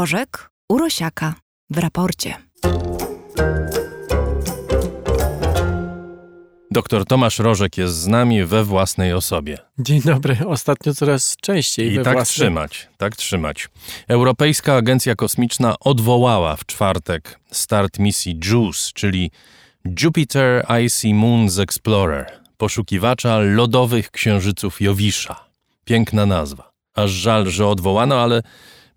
Rożek Urosiaka w raporcie. Doktor Tomasz Rożek jest z nami we własnej osobie. Dzień dobry. Ostatnio coraz częściej I we tak własnej. trzymać, tak trzymać. Europejska Agencja Kosmiczna odwołała w czwartek start misji JUICE, czyli Jupiter Icy Moons Explorer, poszukiwacza lodowych księżyców Jowisza. Piękna nazwa. Aż żal, że odwołano, ale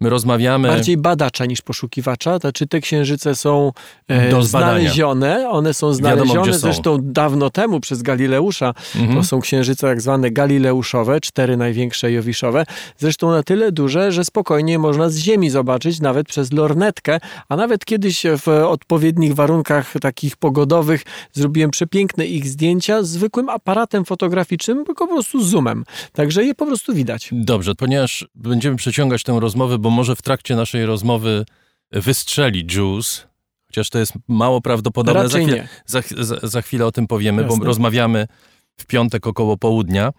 my rozmawiamy... Bardziej badacza niż poszukiwacza. To czy te księżyce są e, znalezione? One są Wiadomo, znalezione są. zresztą dawno temu przez Galileusza. Mhm. To są księżyce tak zwane galileuszowe, cztery największe jowiszowe. Zresztą na tyle duże, że spokojnie można z Ziemi zobaczyć, nawet przez lornetkę, a nawet kiedyś w odpowiednich warunkach takich pogodowych zrobiłem przepiękne ich zdjęcia z zwykłym aparatem fotograficznym, tylko po prostu zoomem. Także je po prostu widać. Dobrze, ponieważ będziemy przeciągać tę rozmowę, bo może w trakcie naszej rozmowy wystrzeli JUICE, chociaż to jest mało prawdopodobne. Za chwilę, za, za, za chwilę o tym powiemy, Jasne. bo rozmawiamy w piątek około południa.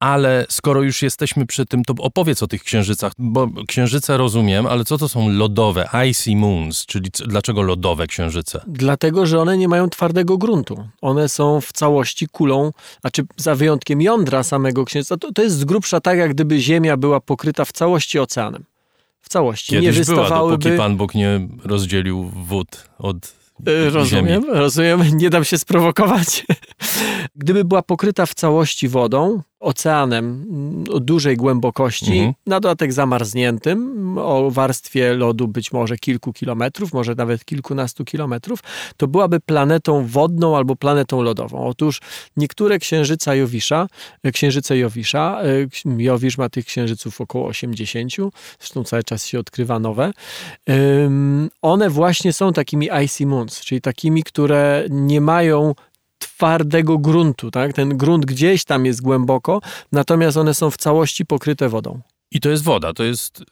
Ale skoro już jesteśmy przy tym, to opowiedz o tych księżycach, bo księżyce rozumiem, ale co to są lodowe, icy moons, czyli dlaczego lodowe księżyce? Dlatego, że one nie mają twardego gruntu. One są w całości kulą, a czy za wyjątkiem jądra samego księżyca, to, to jest z grubsza tak, jak gdyby Ziemia była pokryta w całości oceanem. W całości. nie Kiedyś była, wystawałyby... dopóki Pan Bóg nie rozdzielił wód od Y, Rozumiem, ziemi. rozumiem, nie dam się sprowokować. Gdyby była pokryta w całości wodą, oceanem mm, o dużej głębokości, Mhm. na dodatek zamarzniętym, o warstwie lodu być może kilku kilometrów, może nawet kilkunastu kilometrów, to byłaby planetą wodną albo planetą lodową. Otóż niektóre księżyca Jowisza, e, księżyce Jowisza, e, Jowisz ma tych księżyców około 80, zresztą cały czas się odkrywa nowe, one właśnie są takimi icy moons, czyli takimi, które nie mają twardego gruntu, tak? Ten grunt gdzieś tam jest głęboko, natomiast one są w całości pokryte wodą. I to jest woda, to jest.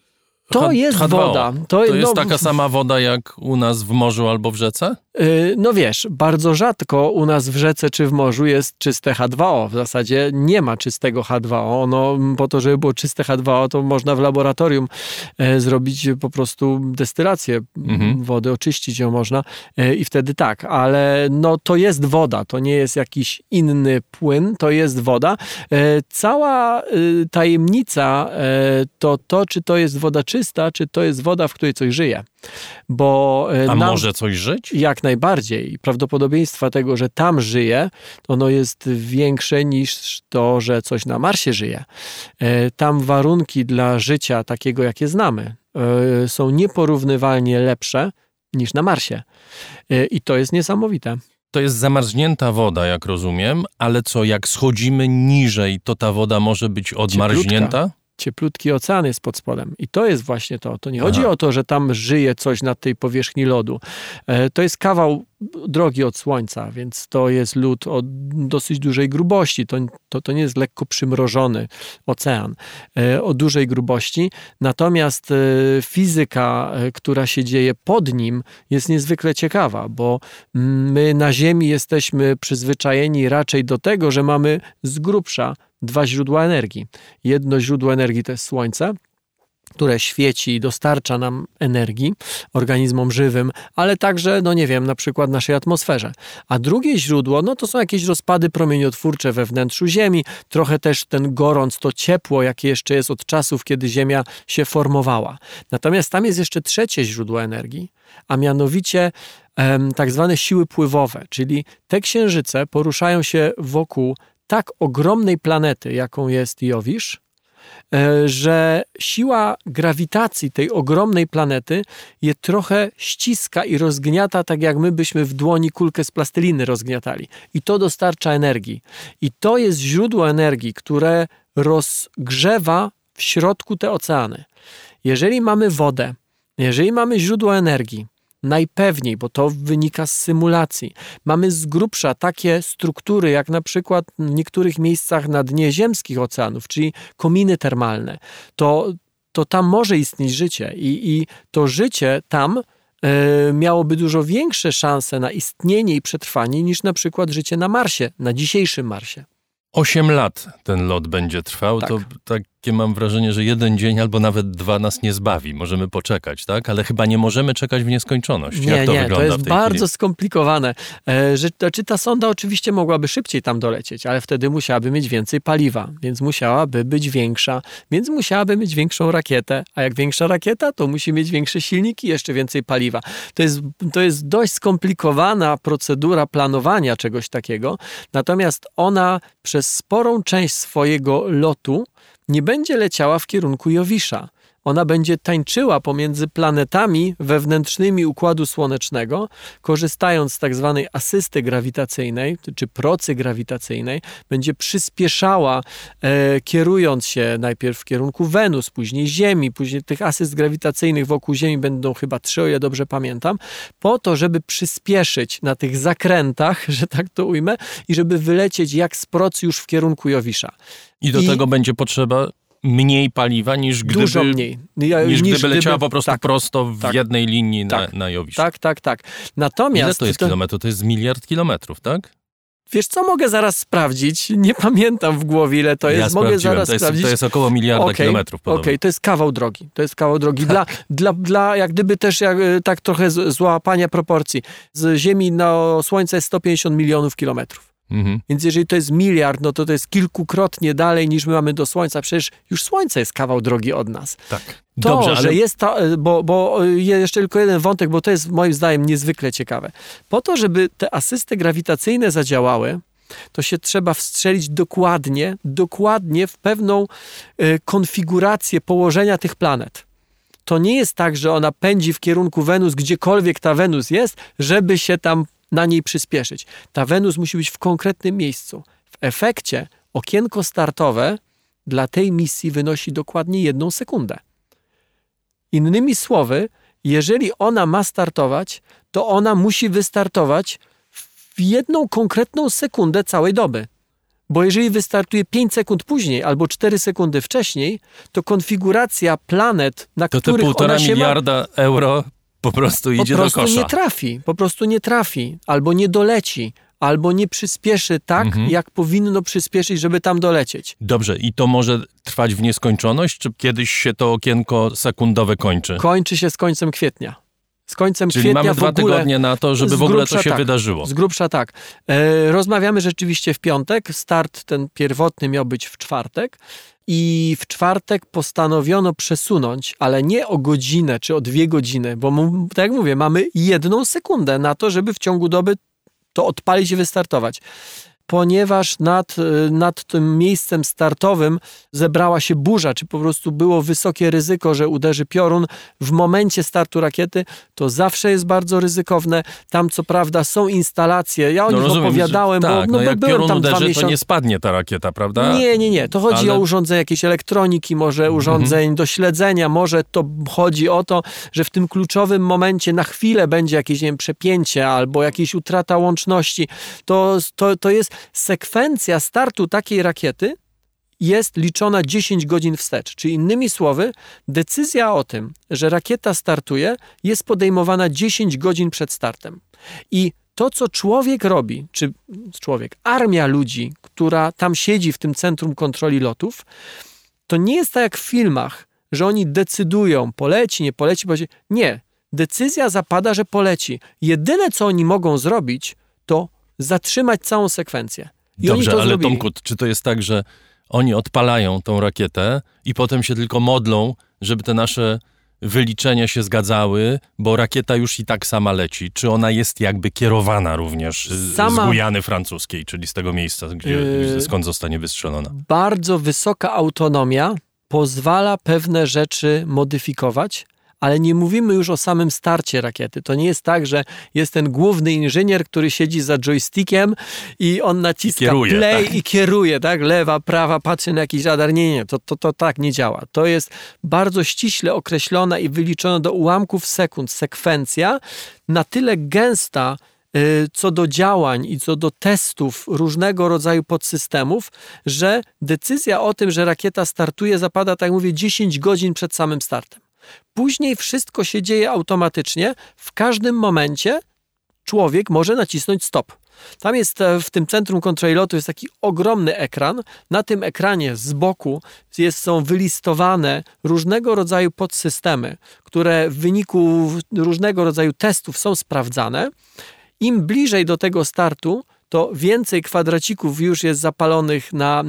To H- jest H2O. woda. To jest no, taka sama woda jak u nas w morzu albo w rzece? y, No wiesz, bardzo rzadko u nas w rzece czy w morzu jest czyste H2O. W zasadzie nie ma czystego H2O. No, po to, żeby było czyste H2O, to można w laboratorium e, zrobić po prostu destylację Mhm. wody, oczyścić ją można e, i wtedy tak, ale no to jest woda, to nie jest jakiś inny płyn, to jest woda. E, Cała y, tajemnica to to, czy to jest woda czysta, czy to jest woda, w której coś żyje. Bo e, A nam- może coś żyć? jak najbardziej. Prawdopodobieństwa tego, że tam żyje, ono jest większe niż to, że coś na Marsie żyje. E, Tam warunki dla życia takiego, jakie znamy, e, są nieporównywalnie lepsze niż na Marsie. I to jest niesamowite. To jest zamarznięta woda, jak rozumiem, ale co, jak schodzimy niżej, to ta woda może być odmarznięta? Cieplutki ocean jest pod spodem. I to jest właśnie to. To nie chodzi Aha. o to, że tam żyje coś na tej powierzchni lodu. E, To jest kawał drogi od Słońca, więc to jest lód o dosyć dużej grubości. To, to, to nie jest lekko przymrożony ocean e, o dużej grubości. Natomiast e, fizyka, która się dzieje pod nim, jest niezwykle ciekawa, bo mm, my na Ziemi jesteśmy przyzwyczajeni raczej do tego, że mamy z grubsza dwa źródła energii. Jedno źródło energii to jest Słońce, które świeci i dostarcza nam energii organizmom żywym, ale także, no nie wiem, na przykład naszej atmosferze. A drugie źródło, no to są jakieś rozpady promieniotwórcze we wnętrzu Ziemi, trochę też ten gorąc, to ciepło, jakie jeszcze jest od czasów, kiedy Ziemia się formowała. Natomiast tam jest jeszcze trzecie źródło energii, a mianowicie tak zwane siły pływowe, czyli te księżyce poruszają się wokół tak ogromnej planety, jaką jest Jowisz, e, że siła grawitacji tej ogromnej planety je trochę ściska i rozgniata, tak jak my byśmy w dłoni kulkę z plasteliny rozgniatali. I to dostarcza energii. I to jest źródło energii, które rozgrzewa w środku te oceany. Jeżeli mamy wodę, jeżeli mamy źródło energii, najpewniej, bo to wynika z symulacji. Mamy z grubsza takie struktury, jak na przykład w niektórych miejscach na dnie ziemskich oceanów, czyli kominy termalne. To, to tam może istnieć życie i, i to życie tam e, miałoby dużo większe szanse na istnienie i przetrwanie niż na przykład życie na Marsie, na dzisiejszym Marsie. Osiem lat ten lot będzie trwał. Tak. To tak mam wrażenie, że jeden dzień albo nawet dwa nas nie zbawi. Możemy poczekać, tak? Ale chyba nie możemy czekać w nieskończoność. Nie, Jak to nie, wygląda to jest w tej bardzo chwili? skomplikowane. E, że, znaczy ta sonda oczywiście mogłaby szybciej tam dolecieć, ale wtedy musiałaby mieć więcej paliwa, więc musiałaby być większa, więc musiałaby mieć większą rakietę, a jak większa rakieta, to musi mieć większy silnik i jeszcze więcej paliwa. To jest, to jest dość skomplikowana procedura planowania czegoś takiego, natomiast ona przez sporą część swojego lotu nie będzie leciała w kierunku Jowisza. Ona będzie tańczyła pomiędzy planetami wewnętrznymi Układu Słonecznego, korzystając z tak zwanej asysty grawitacyjnej, czy procy grawitacyjnej, będzie przyspieszała, e, kierując się najpierw w kierunku Wenus, później Ziemi, później tych asyst grawitacyjnych wokół Ziemi będą chyba trzy, o ile dobrze pamiętam, po to, żeby przyspieszyć na tych zakrętach, że tak to ujmę, i żeby wylecieć jak z procy już w kierunku Jowisza. I do I- tego będzie potrzeba mniej paliwa niż gdyby, Dużo mniej. Ja- niż gdyby leciała po prostu tak, prosto w tak, jednej linii na, tak, na Jowisz. tak, tak, tak. Natomiast Ile to jest kilometrów? To jest miliard kilometrów, tak? Wiesz co, mogę zaraz sprawdzić. Nie pamiętam w głowie, ile to jest. ja mogę zaraz to jest, sprawdzić. To jest około miliarda Okej, kilometrów. Okej, podobno. to jest kawał drogi. To jest kawał drogi. Tak. Dla, dla, dla jak gdyby też jak, e, tak trochę złapania proporcji. Z Ziemi na Słońce jest 150 milionów kilometrów. Mhm. Więc jeżeli to jest miliard, no to to jest kilkukrotnie dalej niż my mamy do Słońca. Przecież już Słońce jest kawał drogi od nas. Tak. To, Dobrze, ale że jest ta, bo, bo jeszcze tylko jeden wątek, bo to jest moim zdaniem niezwykle ciekawe. Po to, żeby te asysty grawitacyjne zadziałały, to się trzeba wstrzelić dokładnie, dokładnie w pewną e, konfigurację położenia tych planet. To nie jest tak, że ona pędzi w kierunku Wenus, gdziekolwiek ta Wenus jest, żeby się tam na niej przyspieszyć. Ta Wenus musi być w konkretnym miejscu. W efekcie okienko startowe dla tej misji wynosi dokładnie jedną sekundę. Innymi słowy, jeżeli ona ma startować, to ona musi wystartować w jedną konkretną sekundę całej doby. Bo jeżeli wystartuje 5 sekund później albo 4 sekundy wcześniej, to konfiguracja planet, na to te których półtora ona się ma, miliarda euro po prostu po idzie prostu do kosza. nie trafi, po prostu nie trafi, albo nie doleci, albo nie przyspieszy tak, Mhm. jak powinno przyspieszyć, żeby tam dolecieć. Dobrze, i to może trwać w nieskończoność, czy kiedyś się to okienko sekundowe kończy? Kończy się z końcem kwietnia. Z końcem Czyli kwietnia mamy dwa tygodnie na to, żeby w ogóle to się tak. wydarzyło. Z grubsza tak. E, rozmawiamy rzeczywiście w piątek. Start ten pierwotny miał być w czwartek. I w czwartek postanowiono przesunąć, ale nie o godzinę czy o dwie godziny, bo tak jak mówię, mamy jedną sekundę na to, żeby w ciągu doby to odpalić i wystartować. Ponieważ nad, y, nad tym miejscem startowym zebrała się burza, czy po prostu było wysokie ryzyko, że uderzy piorun w momencie startu rakiety, to zawsze jest bardzo ryzykowne. Tam co prawda są instalacje, ja o nich rozumiem, że- opowiadałem, tak, bo no no, jak byłem tam dwa uderzy, to miesiące. nie spadnie ta rakieta, prawda? Nie, nie, nie. To chodzi Ale- Mhm. o urządzenia jakieś elektroniki, może urządzeń do śledzenia, może to chodzi o to, że w tym kluczowym momencie na chwilę będzie jakieś nie wiem, przepięcie albo jakieś utrata łączności. To, to, to jest sekwencja startu takiej rakiety jest liczona 10 godzin wstecz. Czyli innymi słowy, decyzja o tym, że rakieta startuje, jest podejmowana 10 godzin przed startem. I to, co człowiek robi, czy człowiek, armia ludzi, która tam siedzi w tym centrum kontroli lotów, to nie jest tak jak w filmach, że oni decydują, poleci, nie poleci, poleci. Nie. Decyzja zapada, że poleci. Jedyne, co oni mogą zrobić, zatrzymać całą sekwencję. I Dobrze, ale zrobili. Tomku, czy to jest tak, że oni odpalają tą rakietę i potem się tylko modlą, żeby te nasze wyliczenia się zgadzały, bo rakieta już i tak sama leci. Czy ona jest jakby kierowana również z- Sama- z Gujany francuskiej, czyli z tego miejsca, gdzie, Yy, skąd zostanie wystrzelona? bardzo wysoka autonomia pozwala pewne rzeczy modyfikować, ale nie mówimy już o samym starcie rakiety. To nie jest tak, że jest ten główny inżynier, który siedzi za joystickiem i on naciska Kieruje, play tak. i kieruje, tak? Lewa, prawa, patrzy na jakiś radar. Nie, nie, to, to, to tak nie działa. To jest bardzo ściśle określona i wyliczona do ułamków sekund sekwencja, na tyle gęsta, y, co do działań i co do testów różnego rodzaju podsystemów, że decyzja o tym, że rakieta startuje, zapada, tak jak mówię, 10 godzin przed samym startem. Później wszystko się dzieje automatycznie. W każdym momencie człowiek może nacisnąć stop. Tam jest e, w tym centrum kontroli lotu jest taki ogromny ekran. Na tym ekranie z boku jest, są wylistowane różnego rodzaju podsystemy, które w wyniku różnego rodzaju testów są sprawdzane. Im bliżej do tego startu, to więcej kwadracików już jest zapalonych na,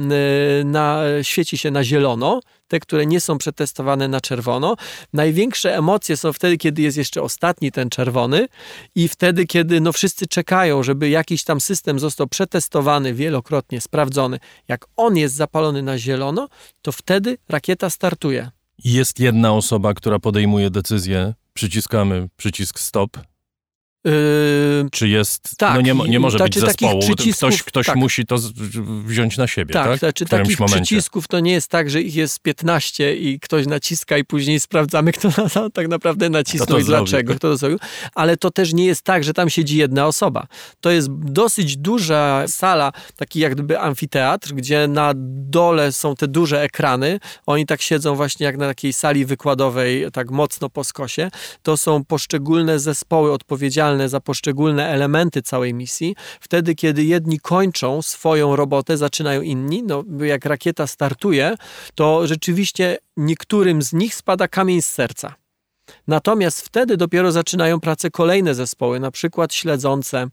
na świeci się na zielono, te, które nie są przetestowane na czerwono. Największe emocje są wtedy, kiedy jest jeszcze ostatni ten czerwony i wtedy, kiedy no wszyscy czekają, żeby jakiś tam system został przetestowany, wielokrotnie sprawdzony. Jak on jest zapalony na zielono, to wtedy rakieta startuje. Jest jedna osoba, która podejmuje decyzję, przyciskamy przycisk stop Yy, Czy jest. Tak, no nie, nie może być zespołu. Ktoś, ktoś tak. musi to wziąć na siebie. Tak, tak? Znaczy, takich momencie. przycisków to nie jest tak, że ich jest 15 i ktoś naciska i później sprawdzamy, kto na, tak naprawdę nacisnął i dlaczego, kto to zrobił. Ale to też nie jest tak, że tam siedzi jedna osoba. To jest dosyć duża sala, taki jak gdyby amfiteatr, gdzie na dole są te duże ekrany. Oni tak siedzą właśnie jak na takiej sali wykładowej, tak mocno po skosie. To są poszczególne zespoły odpowiedzialne odpowiedzialne za poszczególne elementy całej misji. Wtedy, kiedy jedni kończą swoją robotę, zaczynają inni. No, jak rakieta startuje, to rzeczywiście niektórym z nich spada kamień z serca. Natomiast wtedy dopiero zaczynają pracę kolejne zespoły, na przykład śledzące,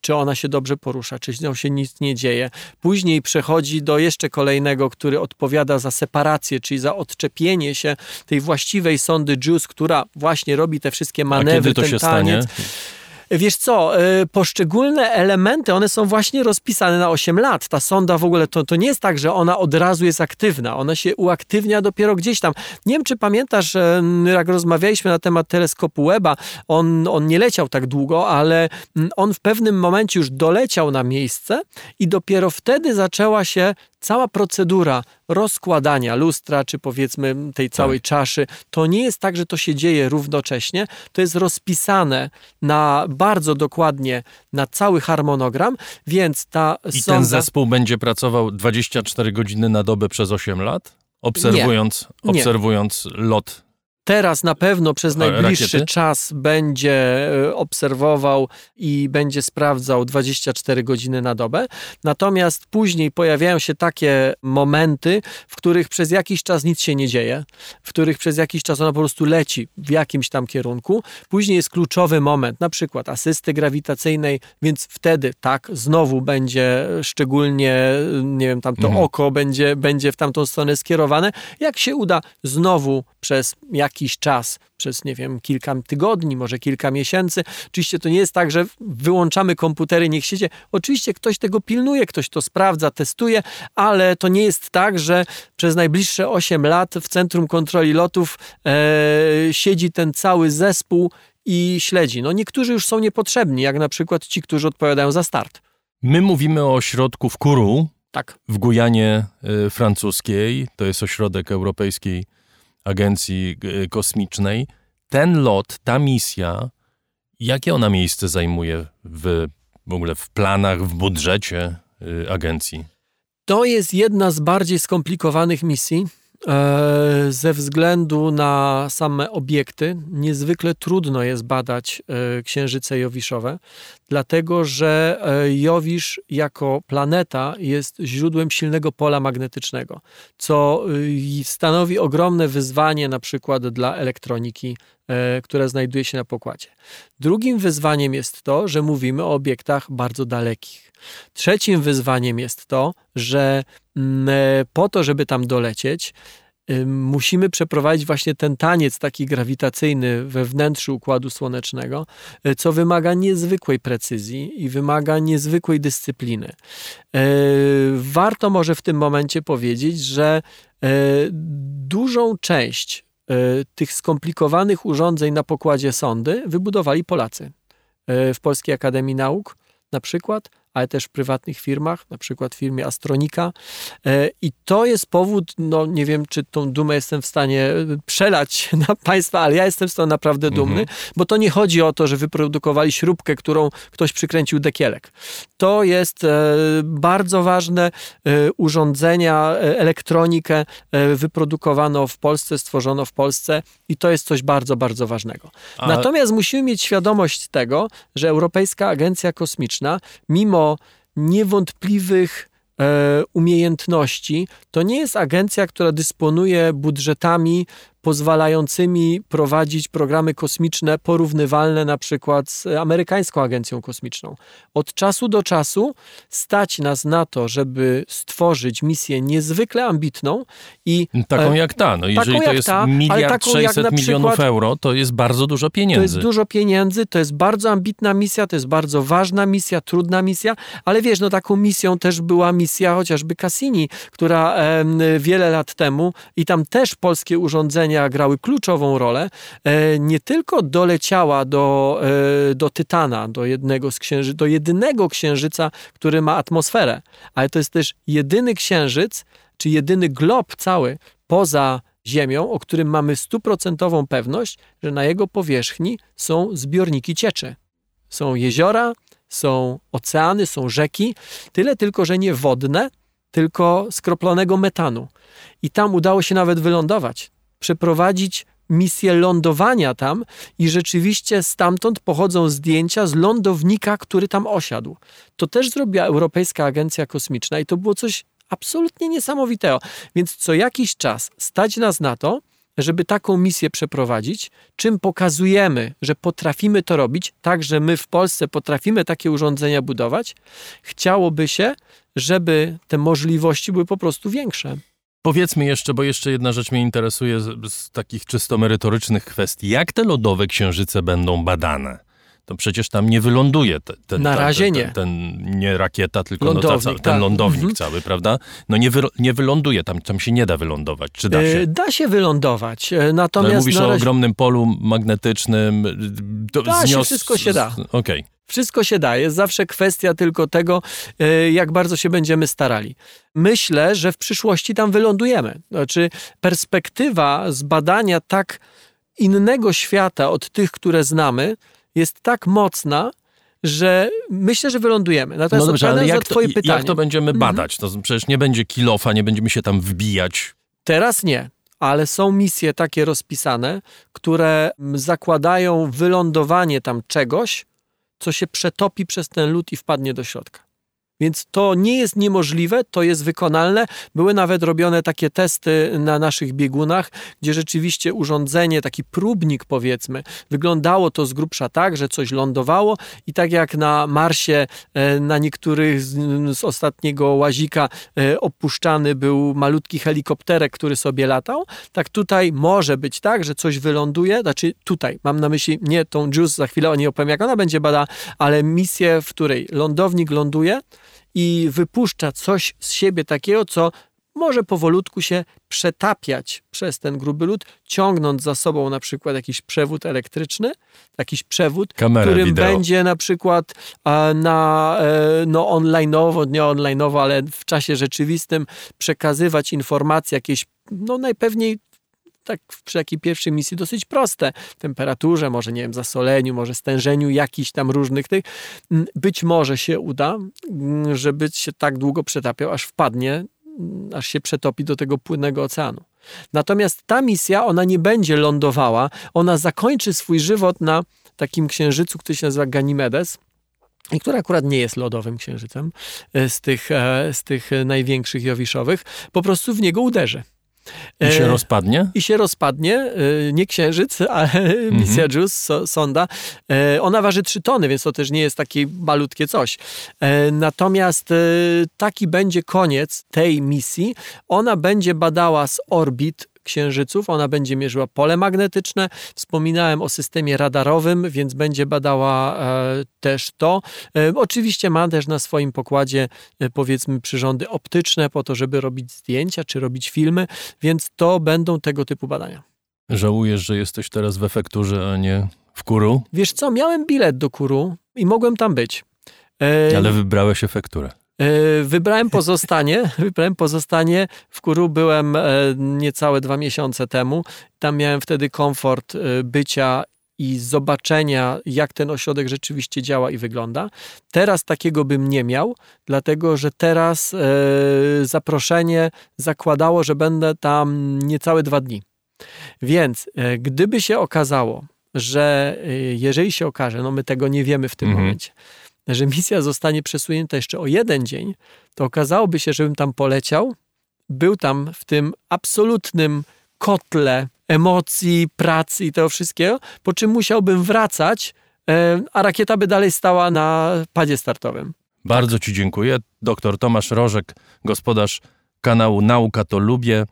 czy ona się dobrze porusza, czy z nią się nic nie dzieje. Później przechodzi do jeszcze kolejnego, który odpowiada za separację, czyli za odczepienie się tej właściwej sondy JUICE, która właśnie robi te wszystkie manewry, A kiedy to ten się taniec. Stanie? Wiesz co, e, poszczególne elementy, one są właśnie rozpisane na 8 lat. Ta sonda w ogóle, to, to nie jest tak, że ona od razu jest aktywna. Ona się uaktywnia dopiero gdzieś tam. Nie wiem, czy pamiętasz, jak rozmawialiśmy na temat teleskopu Weba, on, on nie leciał tak długo, ale on w pewnym momencie już doleciał na miejsce i dopiero wtedy zaczęła się cała procedura rozkładania lustra, czy powiedzmy tej całej tak. czaszy, to nie jest tak, że to się dzieje równocześnie, to jest rozpisane na bardzo dokładnie na cały harmonogram, więc ta I sonda... ten zespół będzie pracował 24 godziny na dobę przez 8 lat? Obserwując, nie. obserwując lot Teraz na pewno przez najbliższy rakiety? czas będzie e, obserwował i będzie sprawdzał 24 godziny na dobę. Natomiast później pojawiają się takie momenty, w których przez jakiś czas nic się nie dzieje, w których przez jakiś czas ona po prostu leci w jakimś tam kierunku. Później jest kluczowy moment, na przykład asysty grawitacyjnej, więc wtedy tak, znowu będzie szczególnie, nie wiem, tam to mhm. oko będzie, będzie w tamtą stronę skierowane. Jak się uda, znowu przez jakiś czas, przez nie wiem, kilka tygodni, może kilka miesięcy. Oczywiście to nie jest tak, że wyłączamy komputery, niech siedzi. Oczywiście ktoś tego pilnuje, ktoś to sprawdza, testuje, ale to nie jest tak, że przez najbliższe 8 lat w Centrum Kontroli Lotów e, siedzi ten cały zespół i śledzi. No niektórzy już są niepotrzebni, jak na przykład ci, którzy odpowiadają za start. My mówimy o ośrodku w Kourou, tak. w Gujanie y, francuskiej. To jest ośrodek europejskiej Agencji e, Kosmicznej. Ten lot, ta misja, jakie ona miejsce zajmuje w, w ogóle w planach, w budżecie e, agencji? To jest jedna z bardziej skomplikowanych misji. E, ze względu na same obiekty, niezwykle trudno jest badać księżyce jowiszowe, dlatego że Jowisz jako planeta jest źródłem silnego pola magnetycznego, co stanowi ogromne wyzwanie na przykład dla elektroniki, która znajduje się na pokładzie. Drugim wyzwaniem jest to, że mówimy o obiektach bardzo dalekich. Trzecim wyzwaniem jest to, że po to, żeby tam dolecieć, musimy przeprowadzić właśnie ten taniec taki grawitacyjny we wnętrzu Układu Słonecznego, e, co wymaga niezwykłej precyzji i wymaga niezwykłej dyscypliny. E, warto może w tym momencie powiedzieć, że e, dużą część tych skomplikowanych urządzeń na pokładzie sondy wybudowali Polacy w Polskiej Akademii Nauk na przykład, ale też w prywatnych firmach, na przykład w firmie Astronika. E, I to jest powód, no nie wiem, czy tą dumę jestem w stanie e, przelać na Państwa, ale ja jestem z tego naprawdę dumny, mhm. bo to nie chodzi o to, że wyprodukowali śrubkę, którą ktoś przykręcił dekielek. To jest bardzo ważne urządzenia, elektronikę wyprodukowano w Polsce, stworzono w Polsce i to jest coś bardzo, bardzo ważnego. A... Natomiast musimy mieć świadomość tego, że Europejska Agencja Kosmiczna, mimo niewątpliwych e, umiejętności, to nie jest agencja, która dysponuje budżetami pozwalającymi prowadzić programy kosmiczne porównywalne na przykład z amerykańską agencją kosmiczną. Od czasu do czasu stać nas na to, żeby stworzyć misję niezwykle ambitną i taką e, jak ta. No jeżeli to jest ta, miliard 600 milionów przykład, euro, to jest bardzo dużo pieniędzy. To jest dużo pieniędzy, to jest bardzo ambitna misja, to jest bardzo ważna misja, trudna misja, ale wiesz, no taką misją też była misja chociażby Cassini, która e, wiele lat temu i tam też polskie urządzenia grały kluczową rolę, e, nie tylko doleciała do, e, do Tytana, do jednego z księży, do jedynego księżyca, który ma atmosferę, ale to jest też jedyny księżyc, czy jedyny glob cały poza Ziemią, o którym mamy stuprocentową pewność, że na jego powierzchni są zbiorniki cieczy. Są jeziora, są oceany, są rzeki, tyle tylko, że nie wodne, tylko skroplonego metanu. I tam udało się nawet wylądować przeprowadzić misję lądowania tam i rzeczywiście stamtąd pochodzą zdjęcia z lądownika, który tam osiadł. To też zrobiła Europejska Agencja Kosmiczna i to było coś absolutnie niesamowitego. Więc co jakiś czas stać nas na to, żeby taką misję przeprowadzić, czym pokazujemy, że potrafimy to robić, tak, że my w Polsce potrafimy takie urządzenia budować, chciałoby się, żeby te możliwości były po prostu większe. Powiedzmy jeszcze, bo jeszcze jedna rzecz mnie interesuje z, z takich czysto merytorycznych kwestii. Jak te lodowe księżyce będą badane? to przecież tam nie wyląduje te, ten, Na razie ten, nie. Ten, ten, nie rakieta, tylko lądownik, no ta, ten tak. lądownik mhm. cały, prawda? No nie, wy, nie wyląduje, tam, tam się nie da wylądować, czy da się? E, da się wylądować, e, natomiast... No, mówisz razie... o ogromnym polu magnetycznym. To da znios... się, wszystko się da. Okej. Okay. Wszystko się da, jest zawsze kwestia tylko tego, e, jak bardzo się będziemy starali. Myślę, że w przyszłości tam wylądujemy. Znaczy, perspektywa zbadania tak innego świata od tych, które znamy, jest tak mocna, że myślę, że wylądujemy. Natomiast no dobrze, ale jak to, pytanie, jak to będziemy mhm. badać? To przecież nie będzie kilofa, nie będziemy się tam wbijać. Teraz nie ale są misje takie rozpisane, które zakładają wylądowanie tam czegoś, co się przetopi przez ten lód i wpadnie do środka. Więc to nie jest niemożliwe, to jest wykonalne. Były nawet robione takie testy na naszych biegunach, gdzie rzeczywiście urządzenie, taki próbnik powiedzmy, wyglądało to z grubsza tak, że coś lądowało i tak jak na Marsie e, na niektórych z, z ostatniego łazika e, opuszczany był malutki helikopterek, który sobie latał, tak tutaj może być tak, że coś wyląduje, znaczy tutaj, mam na myśli nie tą JUICE, za chwilę o niej opowiem, jak ona będzie badała, ale misję, w której lądownik ląduje, i wypuszcza coś z siebie takiego, co może powolutku się przetapiać przez ten gruby lód, ciągnąc za sobą na przykład jakiś przewód elektryczny, jakiś przewód, Kamerę którym wideo. będzie na przykład na, e, no online'owo, nie online'owo, ale w czasie rzeczywistym przekazywać informacje jakieś no najpewniej tak przy takiej pierwszej misji dosyć proste. Temperaturze, może nie wiem, zasoleniu, może stężeniu jakichś tam różnych tych. Mm, być może się uda, mm, żeby się tak długo przetapiał, aż wpadnie, mm, aż się przetopi do tego płynnego oceanu. Natomiast ta misja, ona nie będzie lądowała, ona zakończy swój żywot na takim księżycu, który się nazywa Ganymedes, i który akurat nie jest lodowym księżycem e, z tych, e, z tych największych jowiszowych, po prostu w niego uderzy. I się e, rozpadnie? I się rozpadnie. E, nie księżyc, ale mhm. misja JUICE, sonda. E, ona waży 3 tony, więc to też nie jest takie malutkie coś. Natomiast taki będzie koniec tej misji. Ona będzie badała z orbit księżyców. Ona będzie mierzyła pole magnetyczne. Wspominałem o systemie radarowym, więc będzie badała e, też to. E, oczywiście ma też na swoim pokładzie e, powiedzmy przyrządy optyczne po to, żeby robić zdjęcia czy robić filmy, więc to będą tego typu badania. Żałujesz, że jesteś teraz w efekturze, a nie w Kuru? Wiesz co, miałem bilet do Kuru i mogłem tam być. Ale wybrałeś efekturę. E, Wybrałem pozostanie. Wybrałem pozostanie. W Kuru byłem e, niecałe dwa miesiące temu. Tam miałem wtedy komfort e, bycia i zobaczenia, jak ten ośrodek rzeczywiście działa i wygląda. Teraz takiego bym nie miał, dlatego że teraz zaproszenie zakładało, że będę tam niecałe dwa dni. Więc gdyby się okazało, że jeżeli się okaże, no my tego nie wiemy w tym Mhm. momencie, że misja zostanie przesunięta jeszcze o jeden dzień, to okazałoby się, żebym tam poleciał, był tam w tym absolutnym kotle emocji, pracy i tego wszystkiego, po czym musiałbym wracać, e, a rakieta by dalej stała na padzie startowym. Bardzo Ci dziękuję. Dr Tomasz Rożek, gospodarz kanału Nauka to Lubię,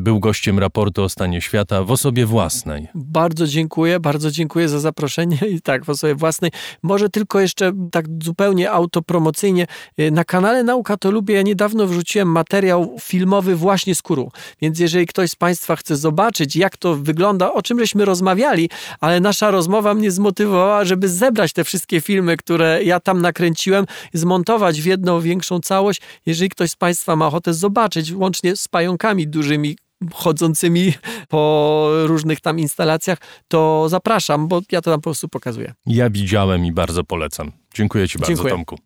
był gościem raportu o stanie świata w osobie własnej. Bardzo dziękuję, bardzo dziękuję za zaproszenie i tak w osobie własnej. Może tylko jeszcze tak zupełnie autopromocyjnie. y, Na kanale Nauka to lubię, ja niedawno wrzuciłem materiał filmowy właśnie z Kuru. Więc jeżeli ktoś z Państwa chce zobaczyć, jak to wygląda, o czym żeśmy rozmawiali, ale nasza rozmowa mnie zmotywowała, żeby zebrać te wszystkie filmy, które ja tam nakręciłem, zmontować w jedną większą całość. Jeżeli ktoś z Państwa ma ochotę zobaczyć, łącznie z pająkami dużymi, chodzącymi po różnych tam instalacjach, to zapraszam, bo ja to tam po prostu pokazuję. Ja widziałem i bardzo polecam. Dziękuję Ci bardzo, Dziękuję. Tomku.